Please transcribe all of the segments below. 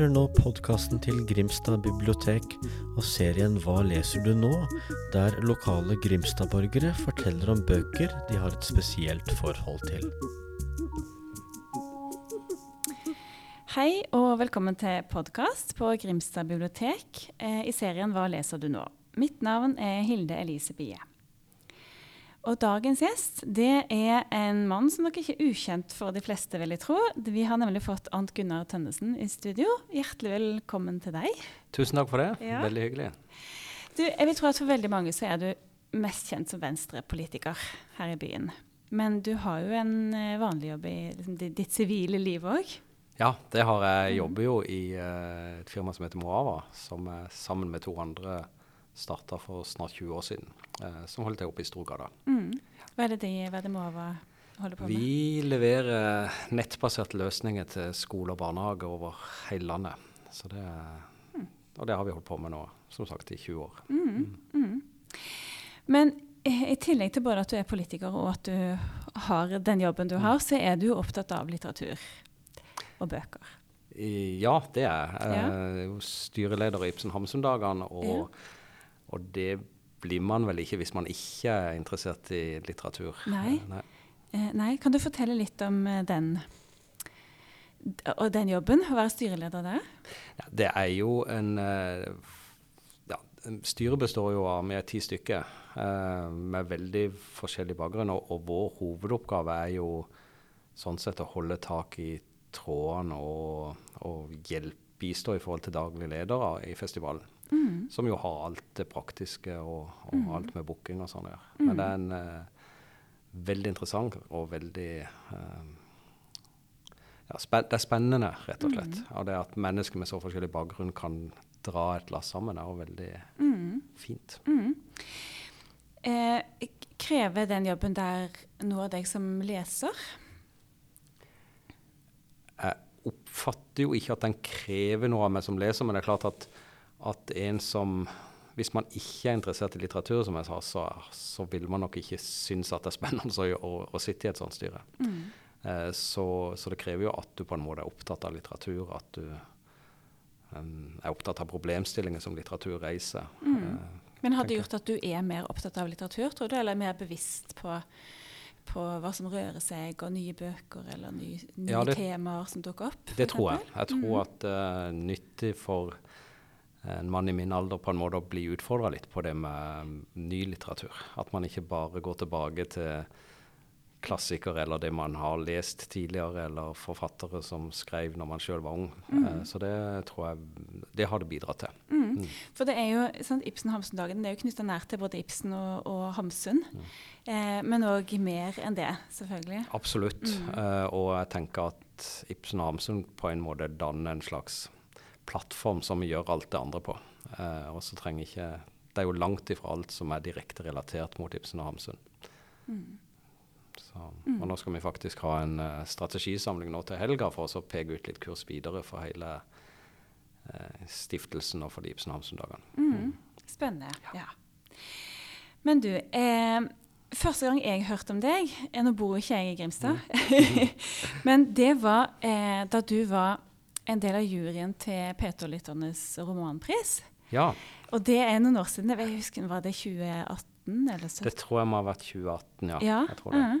Hører nå podkasten til Grimstad bibliotek og serien Hva leser du nå?, der lokale Grimstad-borgere forteller om bøker de har et spesielt forhold til. Hei og velkommen til podkast på Grimstad bibliotek eh, i serien Hva leser du nå? Mitt navn er Hilde Elise Bie. Og dagens gjest det er en mann som nok ikke er ukjent for de fleste, vil jeg tro. Vi har nemlig fått Arnt Gunnar Tønnesen i studio. Hjertelig velkommen til deg. Tusen takk for det. Ja. Veldig hyggelig. Du, jeg vil tro at for veldig mange så er du mest kjent som venstrepolitiker her i byen. Men du har jo en eh, vanlig jobb i liksom, ditt sivile liv òg. Ja, det har jeg. Jeg jobber jo i eh, et firma som heter Moava, som er sammen med to andre starta for snart 20 år siden. eh, som holder til oppe i Storgata. Mm. Hva er det de, hva er det Mova holder på med? Vi leverer nettbaserte løsninger til skole og barnehage over hele landet. Så det, og det har vi holdt på med nå, som sagt, i 20 år. Men eh, i tillegg til både at du er politiker og at du har den jobben du har, så er du opptatt av litteratur og bøker. Ja, det er jeg. Ja. Jeg er jo styreleder i Ibsen Hamsun-dagene, og, og det blir man vel ikke hvis man ikke er interessert i litteratur. Nei. Nei. Eh, nei, kan du fortelle litt om eh, den og den jobben, å være styreleder der? Ja, det er jo en eh, ja, Styret består jo av er ti stykker med veldig forskjellig bakgrunn, og, og vår hovedoppgave er jo sånn sett å holde tak i trådene og, og hjelpe, bistå i forhold til daglig ledere i festivalen. Som jo har alt det praktiske og, og alt med booking og sånn å gjøre. Men det er en eh, veldig interessant og veldig eh, ja, det er spennende, rett og slett. Og det at mennesker med så forskjellig bakgrunn kan dra et lass sammen, er jo veldig fint. Eh, krever den jobben der noe av deg som leser? Jeg oppfatter jo ikke at den krever noe av meg som leser, men det er klart at, at en som Hvis man ikke er interessert i litteratur, som jeg sa, så, så vil man nok ikke synes at det er spennende å, å, å sitte i et sånt styre. Eh, så, så det krever jo at du på en måte er opptatt av litteratur, at du um, er opptatt av problemstillinger som litteratur reiser. Eh, Men har det gjort at du er mer opptatt av litteratur, tror du, eller mer bevisst på, på hva som rører seg, og nye bøker eller nye, nye Ja, det- temaer som dukker opp? Det tror jeg. Jeg tror at det er nyttig for en mann i min alder på en måte å bli utfordra litt på det med um, ny litteratur. At man ikke bare går tilbake til klassikere eller det man har lest tidligere, eller forfattere som skrev når man sjøl var ung. Mm. Så det tror jeg det har det bidratt til. Mm. For det er jo, sant, Ibsen-Hamsun-dagen det er jo knytta nært til både Ibsen og, og Hamsun. Eh, men òg mer enn det, selvfølgelig. Absolutt. Eh, og jeg tenker at Ibsen og Hamsun på en måte danner en slags plattform som vi gjør alt det andre på. Eh, og så trenger ikke Det er jo langt ifra alt som er direkte relatert mot Ibsen og Hamsun. Så, og nå skal vi faktisk ha en uh, strategisamling nå til helga for å peke ut litt kurs videre for hele uh, stiftelsen og for de Ibsen og Hamsun-dagene. Mm. Spennende. Ja. Men du, eh, første gang jeg hørte om deg eh, Nå bor ikke jeg i Grimstad. Men det var eh, da du var en del av juryen til P2-lytternes romanpris. Ja, Og det er noen år siden. Jeg husker, Var det 2018 eller 2017? det tror jeg må ha vært 2018, ja. Ja. Jeg tror det. mhm.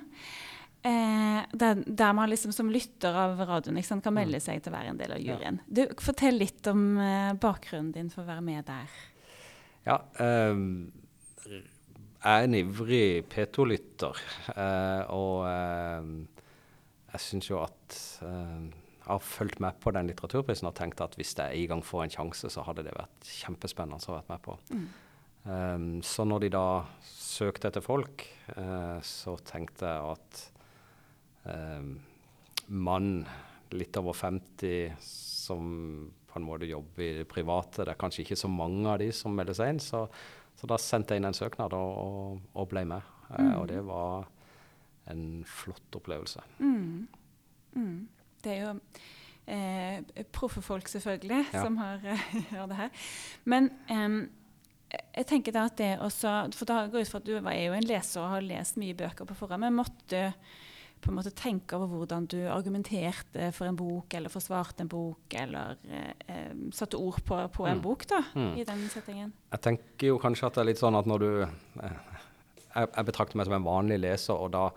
Eh, der, der man liksom som lytter av radioen ikke sant, kan melde Mm. seg til å være en del av juryen. Du, Fortell litt om eh, bakgrunnen din for å være med der. Ja, ehm, jeg er en ivrig P2-lytter, eh, og ehm, jeg syns jo at ehm, har fulgt med på den litteraturprisen og tenkt at hvis jeg en gang får en sjanse, så hadde det vært kjempespennende å være med på. Ehm, så når de da søkte etter folk, uh, så tenkte jeg at um, mann litt over 50 som på en måte jobber i det private. Det er kanskje ikke så mange av de som melder seg inn, så, så da sendte jeg inn en søknad og, og, ble med. Eh, og det var en flott opplevelse. Mm. Mm. Det er jo eh, proffe folk, selvfølgelig, Ja. som har, har det her. Men eh, jeg tenker da at det også For da går ut fra at du er jo en leser og har lest mye bøker på forhånd, men måtte på en måte tenke over hvordan du argumenterte for en bok, eller forsvarte en bok, eller eh, eh satte ord på, på en Mm. bok da, Mm. i den settingen? Jeg tenker jo kanskje at det er litt sånn at når du eh, Jeg, jeg betrakter meg som en vanlig leser, og da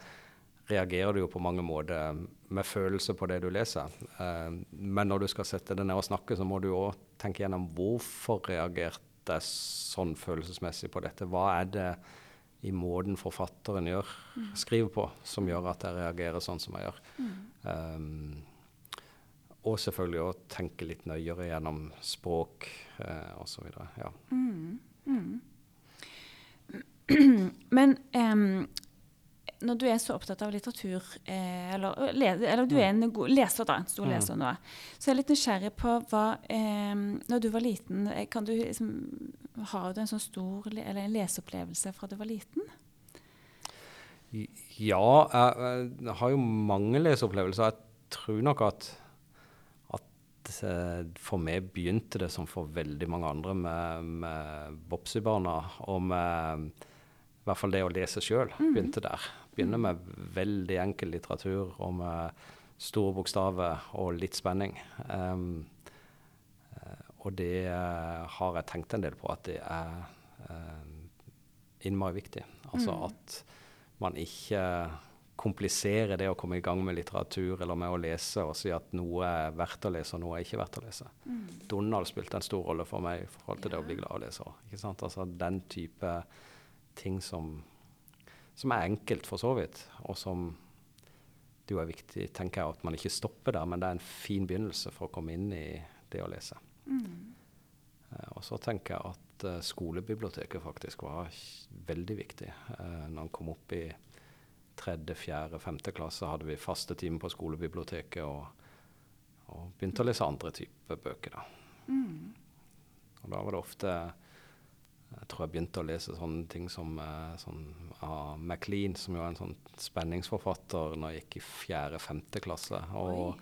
reagerer du jo på mange måter med følelse på det du leser. Eh, men når du skal sette deg ned og snakke, så må du òg tenke gjennom hvorfor reagerte jeg sånn følelsesmessig på dette. Hva er det i måten forfatteren gjør, skriver på, som gjør at jeg reagerer sånn som jeg gjør. Um, og selvfølgelig å tenke litt nøyere gjennom språk eh, osv. Ja. Men em, når du er så opptatt av litteratur, eh, eller, le, eller du er en god leser, da, en stor Mm. leser nå, så er jeg litt nysgjerrig på hva eh, Når du var liten, eh, kan du liksom Har du en sånn stor eller en leseopplevelse fra du var liten? Ja, jeg, jeg har jo mange leseopplevelser. Jeg tror nok at, at eh, for meg begynte det som for veldig mange andre med, med Bopsy-barna. Og med i hvert fall det å lese sjøl begynte der. Begynner med veldig enkel litteratur og med store bokstaver og litt spenning. Um, og det har jeg tenkt en del på at det er uh, innmari viktig. Altså at man ikke kompliserer det å komme i gang med litteratur eller med å lese og si at noe er verdt å lese og noe er ikke verdt å lese. Donald spilte en stor rolle for meg i forhold til det å bli glad i å lese. Ikke sant? Altså den type ting som, som er enkelt for så vidt, og som det jo er viktig tenker jeg, at man ikke stopper der, men det er en fin begynnelse for å komme inn i det å lese. Mm. og så tenker jeg at eh, skolebiblioteket faktisk var veldig viktig. Uh, når man kom opp i tredje, fjerde, femte klasse, hadde vi faste timer på skolebiblioteket og, og begynte å lese andre typer bøker. da. Og da var det ofte Jeg tror jeg begynte å lese sånne ting som eh, sånn, av Maclean, som jo er en sånn spenningsforfatter når jeg gikk i fjerde-femte klasse. Og,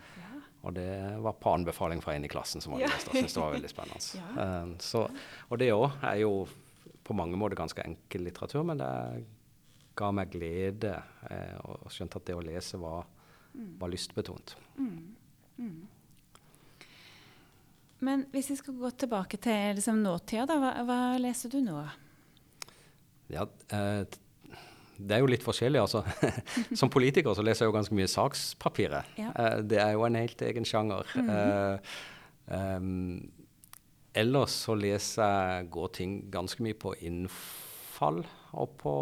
og det var på anbefaling fra en i klassen som hadde Ja. lest det. og syntes det var veldig spennende. Ja. uh, så, og det òg er jo på mange måter ganske enkel litteratur, men det ga meg glede. Uh, og skjønte at det å lese var, var lystbetont. Men hvis vi skal gå tilbake til liksom, nåtida, da, hva, hva leser du nå? Ja, eh, det er jo litt forskjellig, altså. Som politiker så leser jeg jo ganske mye sakspapiret. Ja. Eh, det er jo en helt egen sjanger. Eh, em, ellers så leser jeg går ting ganske mye på innfall og på,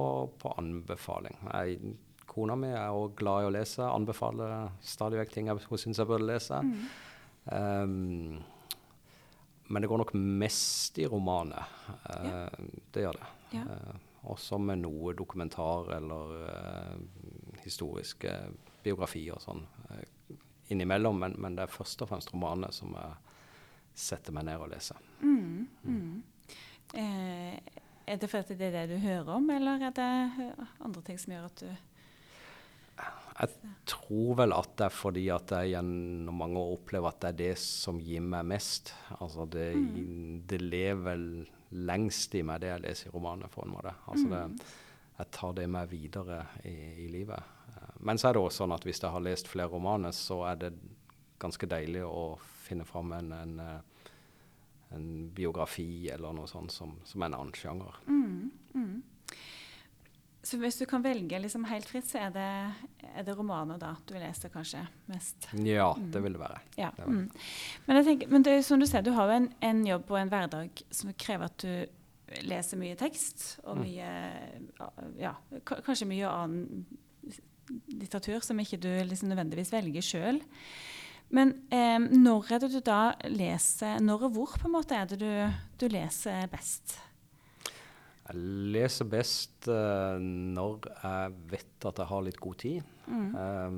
på anbefaling. Jeg, kona mi er også glad i å lese, anbefaler stadig vekk ting jeg, hun syns jeg burde lese. Em, men det går nok mest i romaner. Ja. Det gjør det. Ja. Eh, også med noe dokumentar eller eh, historiske biografier og sånn eh, innimellom. Men, men det er først og fremst romaner som jeg setter meg ned og leser. Eh, er det fordi det er det du hører om, eller er det eh, andre ting som gjør at du Jeg tror vel at det er fordi at jeg gjennom mange år opplever at det er det som gir meg mest. Altså det, det lever lengst i meg, det jeg leser i romaner, på en måte. Altså det, jeg tar det med videre i, i livet. Men så er det også sånn at hvis jeg har lest flere romaner, så er det ganske deilig å finne fram en, en, en biografi eller noe sånt som, som er en annen sjanger. Så hvis du kan velge liksom helt fritt, så er det, er det romaner da du leser kanskje mest? Ja, det vil det være. Ja. Det Mm. Men, jeg tenker, men det som du ser, du har jo en, en jobb og en hverdag som krever at du leser mye tekst, og mye Ja, kanskje mye annen litteratur som ikke du liksom nødvendigvis velger sjøl. Men eh, når er det du da leser Når og hvor på en måte er det du, du leser best? Jeg leser best uh, når jeg vet at jeg har litt god tid. Eh,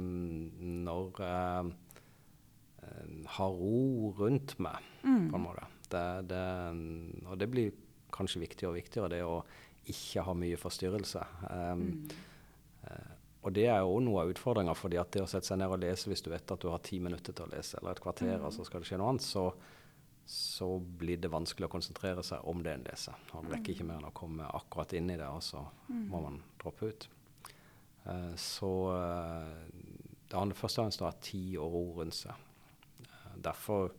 når jeg uh, har ro rundt meg, på en måte. Det, det, og det blir kanskje viktigere og viktigere, det å ikke ha mye forstyrrelse. Eh, eh, og det er jo noe av utfordringa, fordi at det å sette seg ned og lese hvis du vet at du har ti minutter til å lese, eller et kvarter, og så skal det skje noe annet, så, så blir det vanskelig å konsentrere seg om det en leser. Man rekker ikke mer enn å komme akkurat inn i det, og så må man droppe ut. Eh, så eh, det handler først og fremst om å ha tid og ro rundt seg. Eh, derfor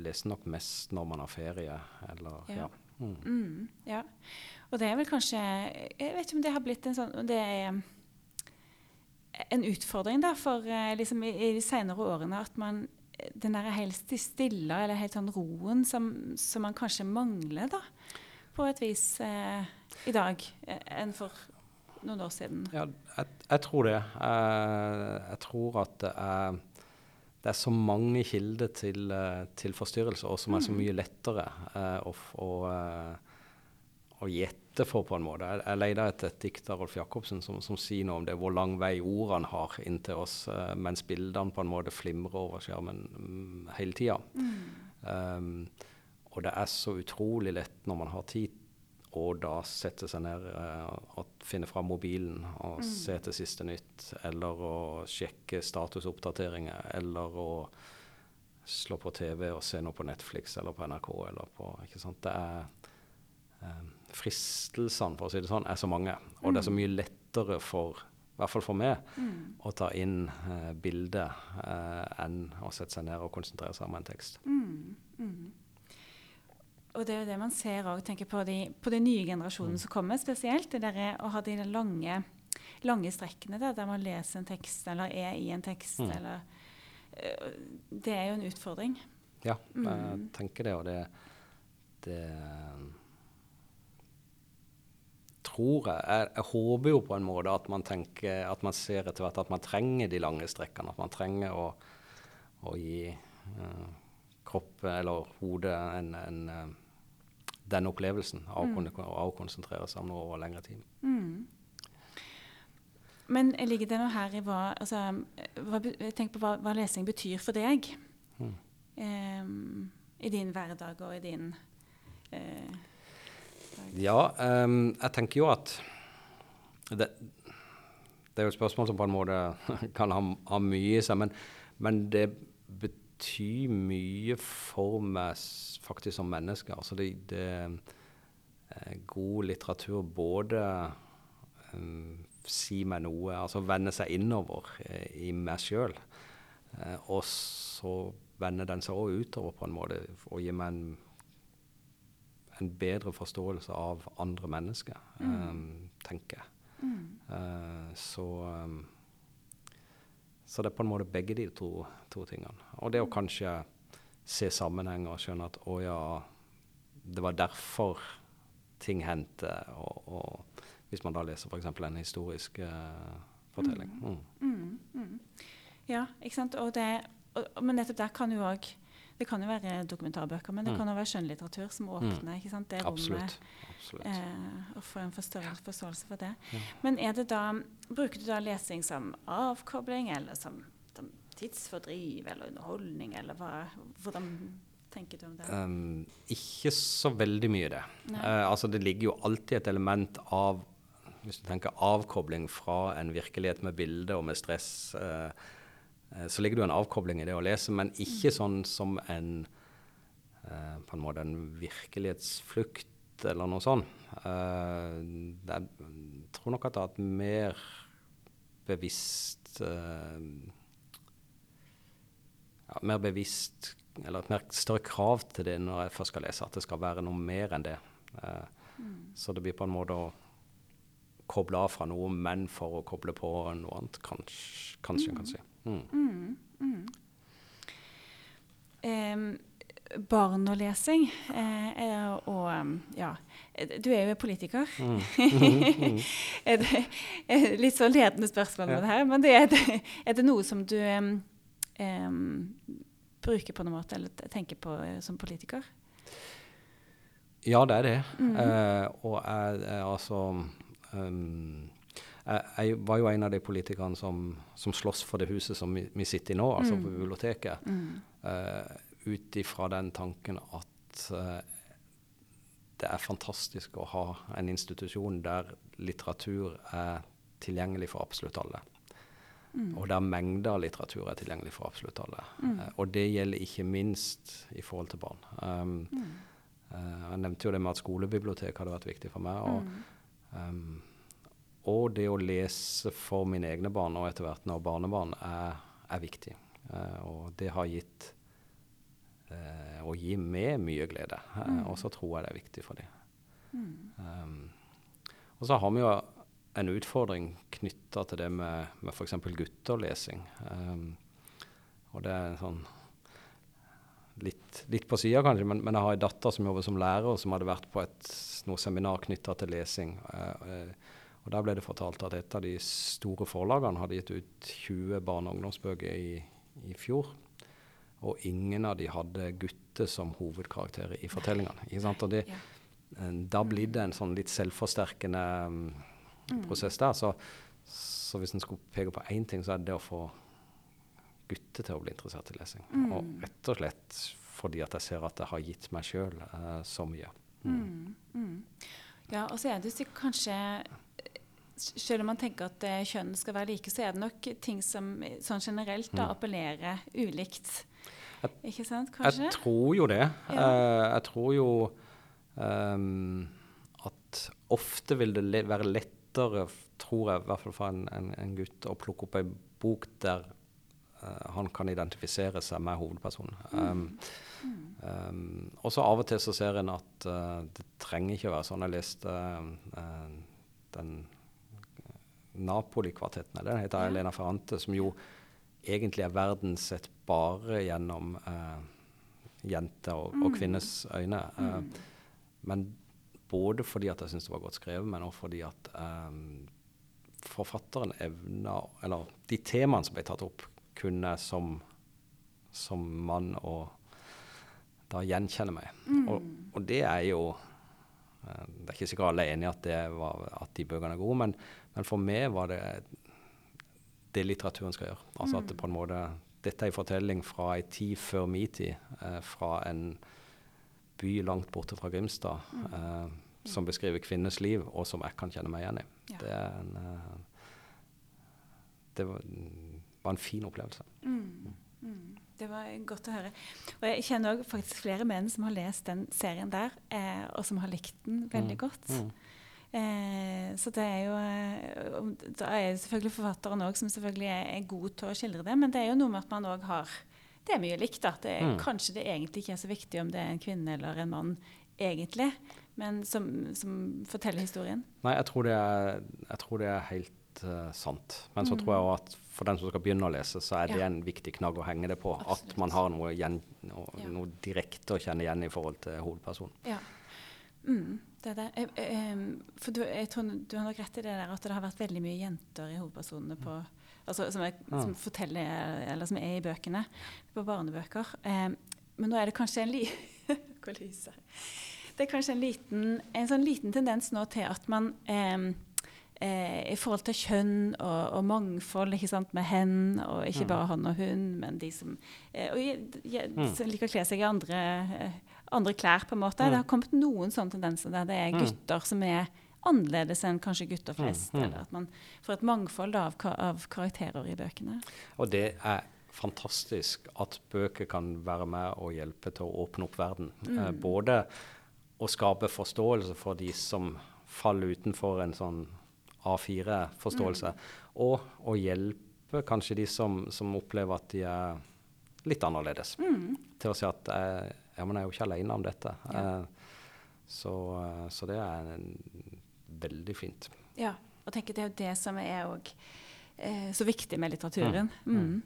leser nok mest når man har ferie, eller Ja. ja. Mm. Mm, ja. Og det er vel kanskje Jeg vet ikke om det har blitt en sånn Det er en utfordring da, for liksom, i, i de senere årene at man den der helt stille, eller helt sånn roen som, som man kanskje mangler, da, på et vis eh, i dag eh, enn for noen år siden. Ja, jeg, jeg tror det. Jeg, jeg tror at det er, det er så mange kilder til, eh, til forstyrrelser, og som er så mye lettere eh, å, å, eh, å gjette for, på en måte. Jeg, jeg leter etter et dikt av Rolf Jacobsen som, som sier noe om det, hvor lang vei ordene har inn til oss, uh, mens bildene på en måte flimrer over skjermen um, hele tida. Um, og det er så utrolig lett når man har tid, og da sette seg ned uh, og finne fram mobilen og se til siste nytt, eller å sjekke statusoppdateringer, eller å slå på TV og se noe på Netflix eller på NRK eller på ikke sant? Det er eh, Fristelsene, for å si det sånn, er så mange. Og det er så mye lettere for i hvert fall for meg, å ta inn eh, bildet eh, enn å sette seg ned og konsentrere seg om en tekst. Og det er jo det man ser òg, tenker på de, på de nye generasjonene som kommer spesielt. Det der er å ha de lange, lange strekkene der, der man leser en tekst eller er i en tekst. Mm. Eller, øh, det er jo en utfordring. Ja, jeg tenker det, og det, det tror jeg, jeg Jeg håper jo på en måte at man tenker, at man ser etter hvert at man trenger de lange strekkene. At man trenger å, å gi uh, kroppen eller hodet en, en, eh, den opplevelsen av å, kunne, av å konsentrere seg om noe over lengre tid. Men ligger det noe her i hva, altså, hva Tenk på hva, hva lesing betyr for deg. Mm. Um, I din hverdag og i din eh, Ja, um, jeg tenker jo at det, det er jo et spørsmål som på en måte kan ha, ha mye i seg, men, men det betyr mye for meg faktisk som menneske. Altså det, det er God litteratur både um, si meg noe, altså vende seg innover eh, i meg sjøl, eh, og så vender den seg òg utover på en måte og gir meg en en bedre forståelse av andre mennesker, um, tenker jeg. Uh, så, um, så det er på en måte begge de to, to tingene. Og det å kanskje se sammenheng og skjønne at å ja, det var derfor ting hendte. Og, og hvis man da leser f.eks. en historisk uh, fortelling. Mm. Ja, ikke sant. Og det, og, men nettopp der kan jo òg Det kan jo være dokumentarbøker, men det Mm. kan jo være skjønnlitteratur som åpner ikke sant, det rommet. Absolutt. Eh, og få en forståelse, forståelse for det. Men er det da, bruker du da lesing som avkobling, eller som, som tidsfordriv, eller underholdning, eller hva, hvordan tenker du om det? Um, ikke så veldig mye det. Eh, altså det ligger jo alltid et element av hvis du tenker avkobling fra en virkelighet med bilde og med stress, eh, så ligger det jo en avkobling i det å lese, men ikke sånn som en eh, på en måte en virkelighetsflukt eller noe sånt. Eh, jeg tror nok at det er et mer bevisst eh, ja, mer bevisst Eller et mer større krav til det når jeg først skal lese, at det skal være noe mer enn det. Eh, Så det blir på en måte å koble av fra noe, men for å koble på noe annet, kanskje, kanskje en kan si. Mm. Um, barn og lesing, eh, og ja Du er jo politiker. er det, er litt så ledende spørsmål med det her, men det er, det, er det noe som du em, bruker på noen måte, eller tenker på eh, som politiker? Ja, det er det. Eh, og jeg altså um, jeg, jeg var jo en av de politikerne som, som slåss for det huset som vi, vi sitter i nå, altså på biblioteket. Uh, Ut ifra den tanken at uh, det er fantastisk å ha en institusjon der litteratur er tilgjengelig for absolutt alle. Og der mengder av litteratur er tilgjengelig for absolutt alle. Uh, og det gjelder ikke minst i forhold til barn. Um, eh, jeg nevnte jo det med at skolebibliotek hadde vært viktig for meg. Og, um, og det å lese for mine egne barn og etter hvert når barnebarn er, er viktig. Uh, og det har gitt uh, og gir meg mye glede. Uh, Mm. og så tror jeg det er viktig for dem. Mm. Um, og så har vi jo en utfordring knytta til det med, med f.eks. gutterlesing. Um, og det er sånn litt, litt på sida, kanskje, men, men jeg har en datter som jobber som lærer, som hadde vært på et noe seminar knytta til lesing. Uh, og Der ble det fortalt at et av de store forlagene hadde gitt ut 20 barne- og ungdomsbøker i, i fjor. Og ingen av de hadde gutter som hovedkarakterer i fortellingene. Ikke sant? Og det, Ja. eh, da blir det en sånn litt selvforsterkende um, prosess der. Så, så hvis en skulle peke på én ting, så er det det å få gutter til å bli interessert i lesing. Mm. Og rett og slett fordi at jeg ser at det har gitt meg sjøl eh, så mye. Mm. Mm. Ja, og så er det kanskje selv om man tenker at eh, kjønn skal være like, så er det nok ting som sånn generelt da, Mm. appellerer ulikt. Jeg- Ikke sant, kanskje? Jeg tror jo det. Ja. Uh, jeg tror jo um, at ofte vil det le være lettere, tror jeg, i hvert fall for en, en, en gutt, å plukke opp ei bok der uh, han kan identifisere seg med hovedpersonen. Um, Mm. Um, og så av og til så ser en at uh, det trenger ikke å være sånn. Jeg leste uh, den Napoli-kvartetten, eller den heter, Ja. Elena Ferrante, som jo egentlig er verden sett bare gjennom uh, jenter og, og Mm. kvinners øyne. Uh, Mm. men både fordi at jeg syns det var godt skrevet, men også fordi at um, forfatteren evna Eller de temaene som ble tatt opp, kunne som, som mann og da gjenkjenner meg. Mm. Og, og det er jo eh, Det er ikke sikkert alle er enig i at, at de bøkene er gode, men, men for meg var det det litteraturen skal gjøre. Altså at det på en måte Dette er en fortelling fra ei tid før min tid, eh, fra en by langt borte fra Grimstad, eh, som beskriver kvinners liv, og som jeg kan kjenne meg igjen i. Ja. Det, er en, eh, det var, var en fin opplevelse. Mm. Det var godt å høre. Og jeg kjenner også faktisk flere menn som har lest den serien der, eh, og som har likt den veldig Mm. godt. Mm. Eh, så det er jo eh, Da er det selvfølgelig forfatteren òg som selvfølgelig er, er god til å skildre det, men det er jo noe med at man òg har Det er mye likt, da. Det Mm. Kanskje det egentlig ikke er så viktig om det er en kvinne eller en mann, egentlig, men som, som forteller historien. Nei, jeg tror det er, jeg tror det er helt eh, sant. Men så Mm. tror jeg også at for den som skal begynne å lese, så er det Ja. en viktig knagg å henge det på. Absolutt. At man har noe, gjen, noe, Ja. noe direkte å kjenne igjen i forhold til hovedpersonen. Ja. Mm, det er det. Jeg, jeg, for du, jeg tror du har nok rett i det der at det har vært veldig mye jenter i hovedpersonene på altså, som, er, som forteller, eller som er i bøkene, på barnebøker. Em, men nå er det kanskje en li Hvor lyser Det er kanskje en liten, en sånn liten tendens nå til at man em, eh, i forhold til kjønn og, og mangfold, sant, med hen, og ikke Mm. bare han og hun, men de som, eh, og, jeg, je- Mm. som liker å kle seg i andre, eh, andre klær, på en måte. Mm. Det har kommet noen sånne tendenser der det er gutter som er annerledes enn kanskje gutter flest. Eller at man får et mangfold av, av karakterer i bøkene. Og det er fantastisk at bøker kan være med og hjelpe til å åpne opp verden. Eh, Mm. både å skape forståelse for de som faller utenfor en sånn A4-forståelse, og å hjelpe kanskje de som, som opplever at de er litt annerledes, Mm. til å si at jeg, ja, men jeg er jo ikke alene om dette. Ja. Eh, så, eh, så det er en, veldig fint. Ja, og tenker det er jo det som er òg eh, så viktig med litteraturen. Mm.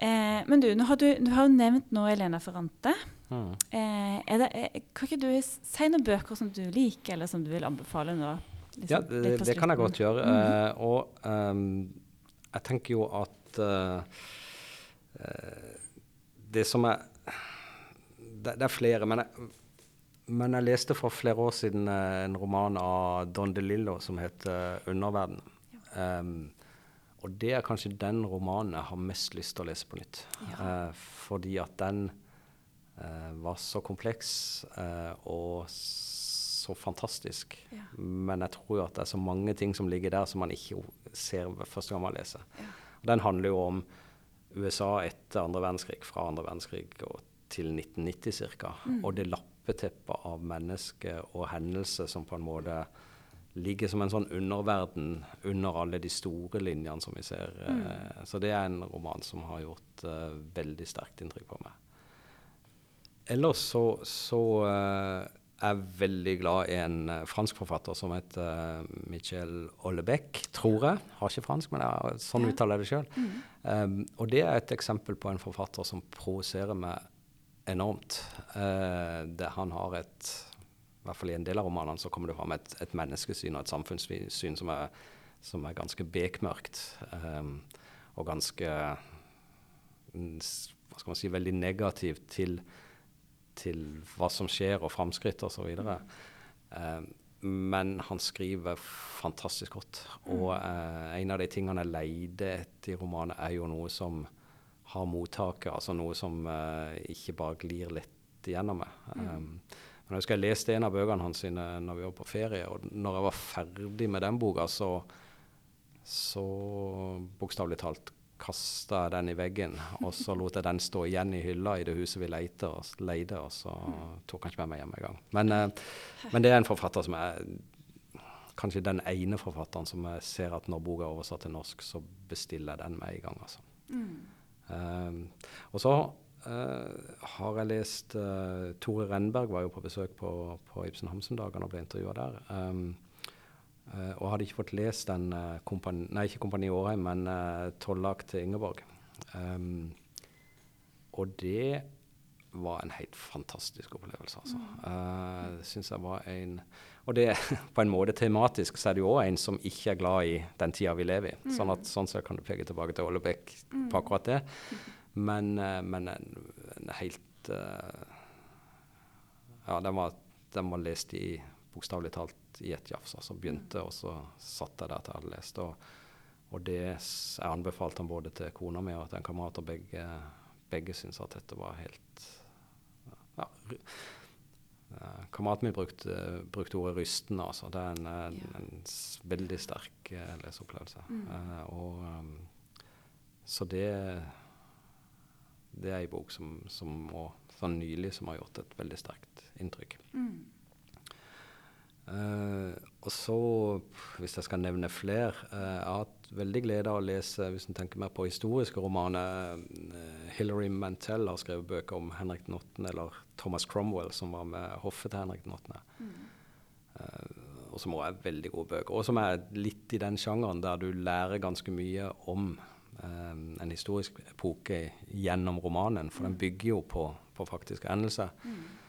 Eh, men du, har du, du har jo nevnt nå Elena Ferrante. Mm. Eh, det, eh, kan ikke du si noen bøker som du liker, eller som du vil anbefale nå? Liksom, Ja, det, det kan jeg godt gjøre. Mm -hmm. uh, og um, jeg tenker jo at eh, det som er det, det er flere, men jeg, men jeg leste for flere år siden eh, en roman av Don DeLillo som heter 'Underverden'. Ehm, og det er kanskje den romanen jeg har mest lyst til å lese på nytt. Ja. Uh, fordi at den var så kompleks og så fantastisk. Ja. Men jeg tror jo at det er så mange ting som ligger der som man ikke ser ved første gang man leser. Ja. Den handler jo om USA etter andre verdenskrig, fra andre verdenskrig til 1990 ca. Mm. Og det lappeteppet av mennesker og hendelser som på en måte ligger som en sånn underverden under alle de store linjene som vi ser. Mm. Så det er en roman som har gjort uh, veldig sterkt inntrykk på meg. Ellers så, så eh, er veldig glad i en eh, fransk forfatter som heter eh, Michel Ollebeck, tror jeg. Har ikke fransk, men jeg, sånn Ja. uttaler jeg det sjøl. Um, og det er et eksempel på en forfatter som provoserer meg enormt. Uh, det, han har et I hvert fall i en del av romanene så kommer det fram et, et menneskesyn og et samfunnssyn som er, som er ganske bekmørkt. Um, og ganske mm, Hva skal man si Veldig negativt til, til hva som skjer og framskritt osv. Eh, men han skriver fantastisk godt. Og eh, en av de tingene jeg leide etter i romanen, er jo noe som har mottaket, altså noe som eh, ikke bare glir lett igjennom meg. Um, men jeg husker jeg leste en av bøkene hans sine når vi var på ferie, og når jeg var ferdig med den boka, så, så bokstavelig talt kasta den i veggen, og så lot jeg den stå igjen i hylla i det huset vi leide, og, leide, og så tok han ikke med meg hjem engang. Men, eh, men det er en forfatter som er kanskje den ene forfatteren som jeg ser at når boka er oversatt til norsk, så bestiller jeg den med en gang. altså. Um, og så eh, har jeg lest eh, Tore Renberg var jo på besøk på, på Ibsen Hamsun-dagene og ble intervjua der. Um, og hadde ikke fått lest den eh, kompani, Nei, ikke Kompani Årheim, men uh, 'Tollak til Ingeborg'. Um, og det var en helt fantastisk opplevelse, altså. Uh, synes jeg var en Og det på en måte tematisk så er det jo òg en som ikke er glad i den tida vi lever i. Sånn at sånn sett kan du peke tilbake til Ollebekk på akkurat det. Men, eh, men en, en helt uh, Ja, den var, den var lest i bokstavelig talt i et jafs. Altså begynte, og så satt jeg der til jeg hadde lest. Og, og det jeg anbefalte han både til kona mi og til en kamerat, og begge, begge syntes at dette var helt ja, eh, Kameraten min brukte, brukte ordet 'rystende'. Altså. Det er en, en, en veldig sterk leseopplevelse. Mm. Uh, og, um, så det det er en bok som, som må, sånn nylig som har gjort et veldig sterkt inntrykk. Eh, og så, hvis jeg skal nevne flere uh, Jeg har hatt veldig glede av å lese, hvis en tenker mer på historiske romaner Uh, Hilary Mantel har skrevet bøker om Henrik den 8., eller Thomas Cromwell, som var med hoffet til Henrik den 8. Eh, og som også er veldig gode bøker. Og som er litt i den sjangeren der du lærer ganske mye om en historisk epoke gjennom romanen, for den bygger jo på, på faktiske hendelser. Eh,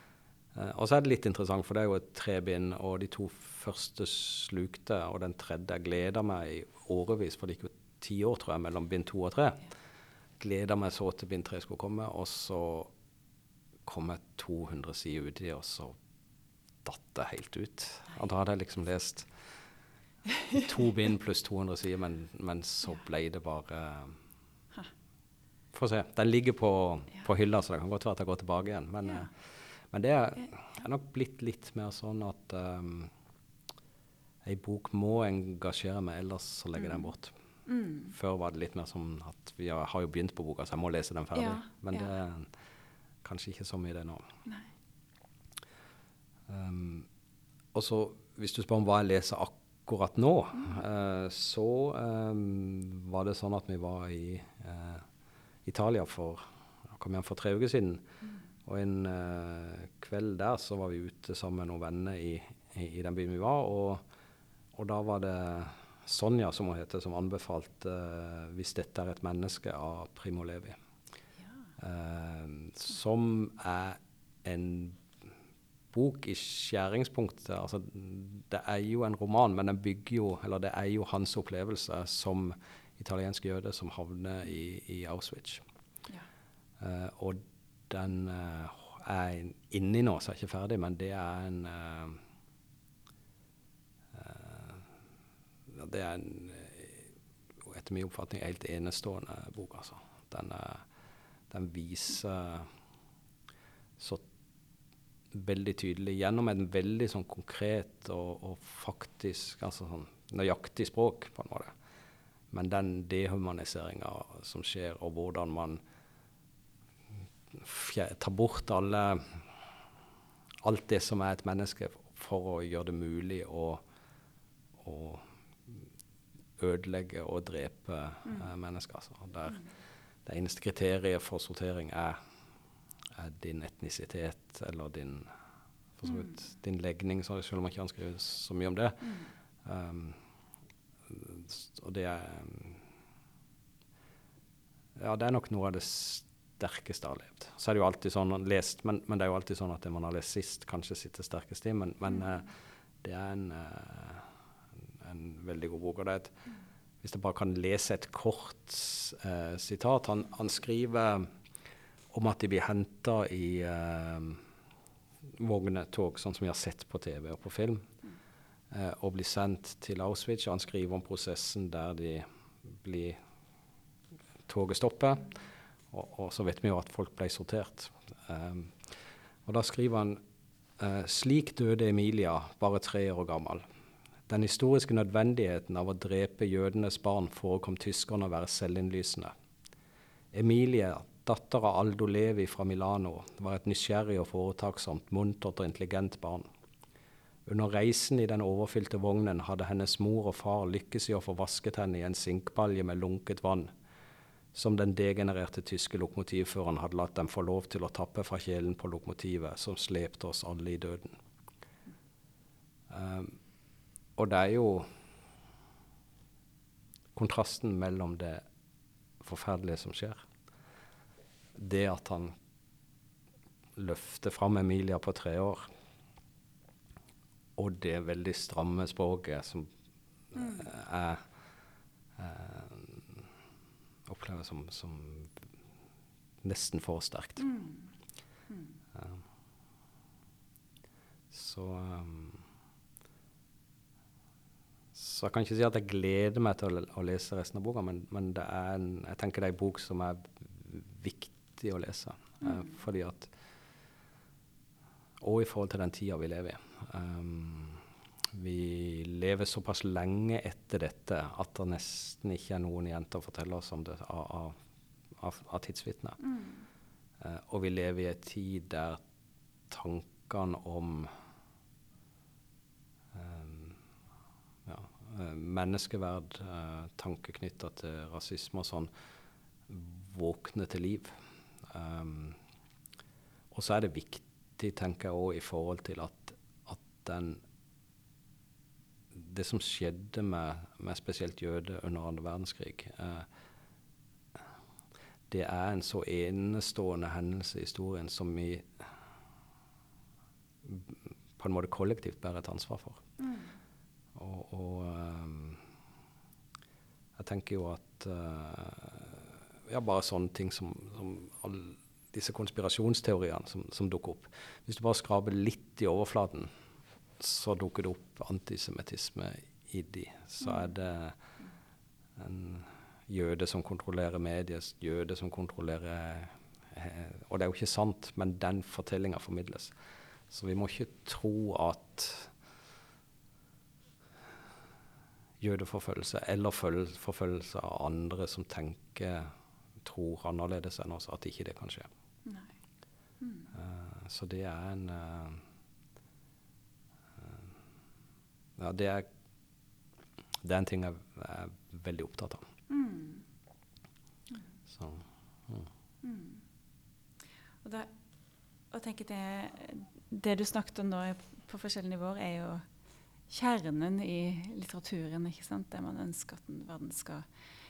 og så er det litt interessant, for det er jo et trebind, og de to første slukte, og den tredje jeg gleder meg i årevis, for det gikk jo ti år, tror jeg, mellom bind to og tre. Gleder meg så til bind tre skulle komme, og så kom jeg 200 sider uti, og så datt det helt ut. Og da hadde jeg liksom lest to bind pluss 200 sider, men, men så ble det bare Få se. Den ligger på, på hylla, så det kan godt være at jeg går tilbake igjen. Men, eh, men det er, er nok blitt litt mer sånn at um, ei bok må engasjere meg, ellers så legger jeg den bort. Før var det litt mer som at vi har, jo begynt på boka, så jeg må lese den ferdig. Ja, Men ja. det er kanskje ikke så mye det nå. Um, og så, hvis du spør om hva jeg leser akkurat nå, eh, så um, var det sånn at vi var i uh, Italia for kom hjem for tre uker siden. Og en eh, kveld der så var vi ute sammen med noen venner i, i, i den byen vi var. Og, og da var det Sonja, som hun heter, som anbefalte eh, 'Hvis dette er et menneske' av Primo Levi. Eh, som er en bok i skjæringspunktet. Altså, det er jo en roman, men den bygger jo Eller det er jo hans opplevelse som italiensk jøde som havner i, i Auschwitz. Ja. Eh, og den eh, er inni nå, så er ikke ferdig, men det er en eh, eh, Det er en, etter min oppfatning, helt enestående bok, altså. Den, den viser så veldig tydelig gjennom en veldig sånn konkret og, og faktisk altså sånn nøyaktig språk, på en måte. Men den dehumaniseringa som skjer, og hvordan man tar bort alle alt det som er et menneske, for å gjøre det mulig å å ødelegge og drepe mm. mennesker. Altså. Der det eneste kriteriet for sortering er, er din etnisitet eller din, vidt, din legning, selv om man ikke skrive så mye om det. Um, og det er Ja, det er nok noe av det sterkeste jeg har levd. Så er det jo alltid sånn lest, men, men det er jo alltid sånn at det man har lest sist, kanskje sitter sterkest i. Men, men eh, det er en, eh, en, en veldig god bok. og det er et hvis jeg bare kan lese et kort eh, sitat. Han, han skriver om at de blir henta i eh, vognetog, sånn som vi har sett på TV og på film, eh, og blir sendt til Auschwitz. Han skriver om prosessen der de blir Toget stopper, og, og så vet vi jo at folk ble sortert. Um, og da skriver han eh, slik døde Emilia, bare tre år gammel. Den historiske nødvendigheten av å drepe jødenes barn forekom tyskerne å være selvinnlysende. Emilie, datter av Aldo Levi fra Milano, var et nysgjerrig og foretaksomt, muntert og intelligent barn. Under reisen i den overfylte vognen hadde hennes mor og far lykkes i å få vasket henne i en sinkbalje med lunket vann, som den degenererte tyske lokomotivføreren hadde latt dem få lov til å tappe fra kjelen på lokomotivet, som slepte oss alle i døden. Um, og det er jo kontrasten mellom det forferdelige som skjer, det at han løfter fram Emilia på tre år, og det veldig stramme språket som er eh, oppleves som, som nesten for sterkt. Um, så um, Så jeg kan ikke si at jeg gleder meg til å, å lese resten av boka, men, men det en, jeg tenker det er en bok som er viktig å lese. eh, fordi at Og i forhold til den tida vi lever i. Um, vi lever såpass lenge etter dette at det nesten ikke er noen igjen til å fortelle oss om det av, av, av, tidsvitner. Uh, og vi lever i en tid der tankene om um, ja, eh, menneskeverd, uh, tanker knytta til rasisme og sånn, våkner til liv. Um, og så er det viktig, tenker jeg òg, i forhold til at, at den Det som skjedde med, med spesielt jøder under andre verdenskrig, eh, det er en så enestående hendelse i historien som vi på en måte kollektivt bærer et ansvar for. Og, og eh, jeg tenker jo at eh, Ja, bare sånne ting som, som alle disse konspirasjonsteoriene som, som dukker opp. Hvis du bare skraper litt i overflaten, så dukker det opp antisemittisme i de. Så er det en jøde som kontrollerer medier, jøde som kontrollerer eh, Og det er jo ikke sant, men den fortellinga formidles. Så vi må ikke tro at jødeforfølgelse eller føl- forfølgelse av andre som tenker, tror annerledes enn oss, at ikke det kan skje. Eh, så det er en eh, eh, Ja, det er, det er en ting jeg er veldig opptatt av. Mm. Så mm. Mm. Og, da, og tenker det, det du snakket om er på forskjellige nivåer, er jo kjernen i litteraturen. ikke sant? Det man ønsker at den verden skal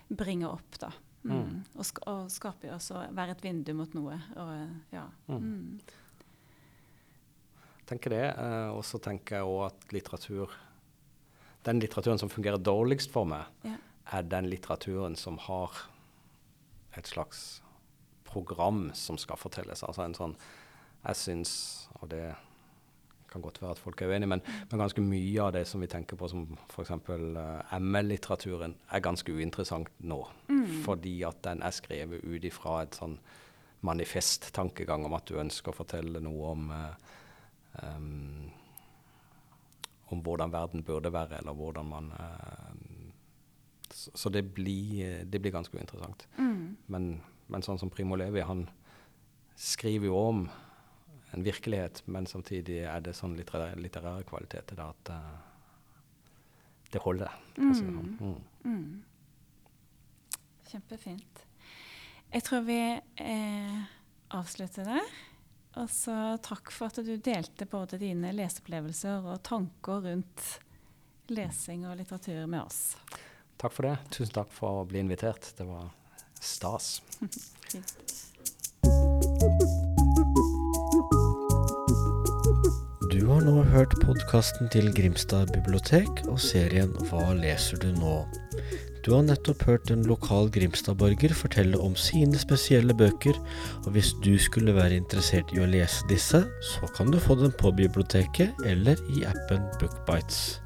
bringe opp. da. Mm. Mm. Og, sk og skape også være et vindu mot noe. Og, ja. Mm. Mm. tenker det. eh, og så tenker jeg òg at litteratur Den litteraturen som fungerer dårligst for meg, Ja. er den litteraturen som har et slags program som skal fortelles. Altså en sånn Jeg syns, og det kan godt være at folk er uenige, men, men ganske mye av det som vi tenker på som f.eks. Uh, ML-litteraturen, er ganske uinteressant nå. Fordi at den er skrevet ut ifra et sånn manifest-tankegang om at du ønsker å fortelle noe om uh, em, om hvordan verden burde være, eller hvordan man eh, Så, så det, blir, det blir ganske uinteressant. Mm. Men, men sånn som Primo Levi, han skriver jo om en virkelighet, men samtidig er det sånn litterære, litterære kvaliteter da at eh, det holder. Altså. Mm. Mm. Kjempefint. Jeg tror vi eh, avslutter der. Og så takk for at du delte både dine leseopplevelser og tanker rundt lesing og litteratur med oss. Takk for det. Tusen takk for å bli invitert. Det var stas. Fint. Du har nå hørt podkasten til Grimstad bibliotek og serien Hva leser du nå? Du har nettopp hørt en lokal Grimstad-borger fortelle om sine spesielle bøker, og hvis du skulle være interessert i å lese disse, så kan du få dem på biblioteket eller i appen Bookbites.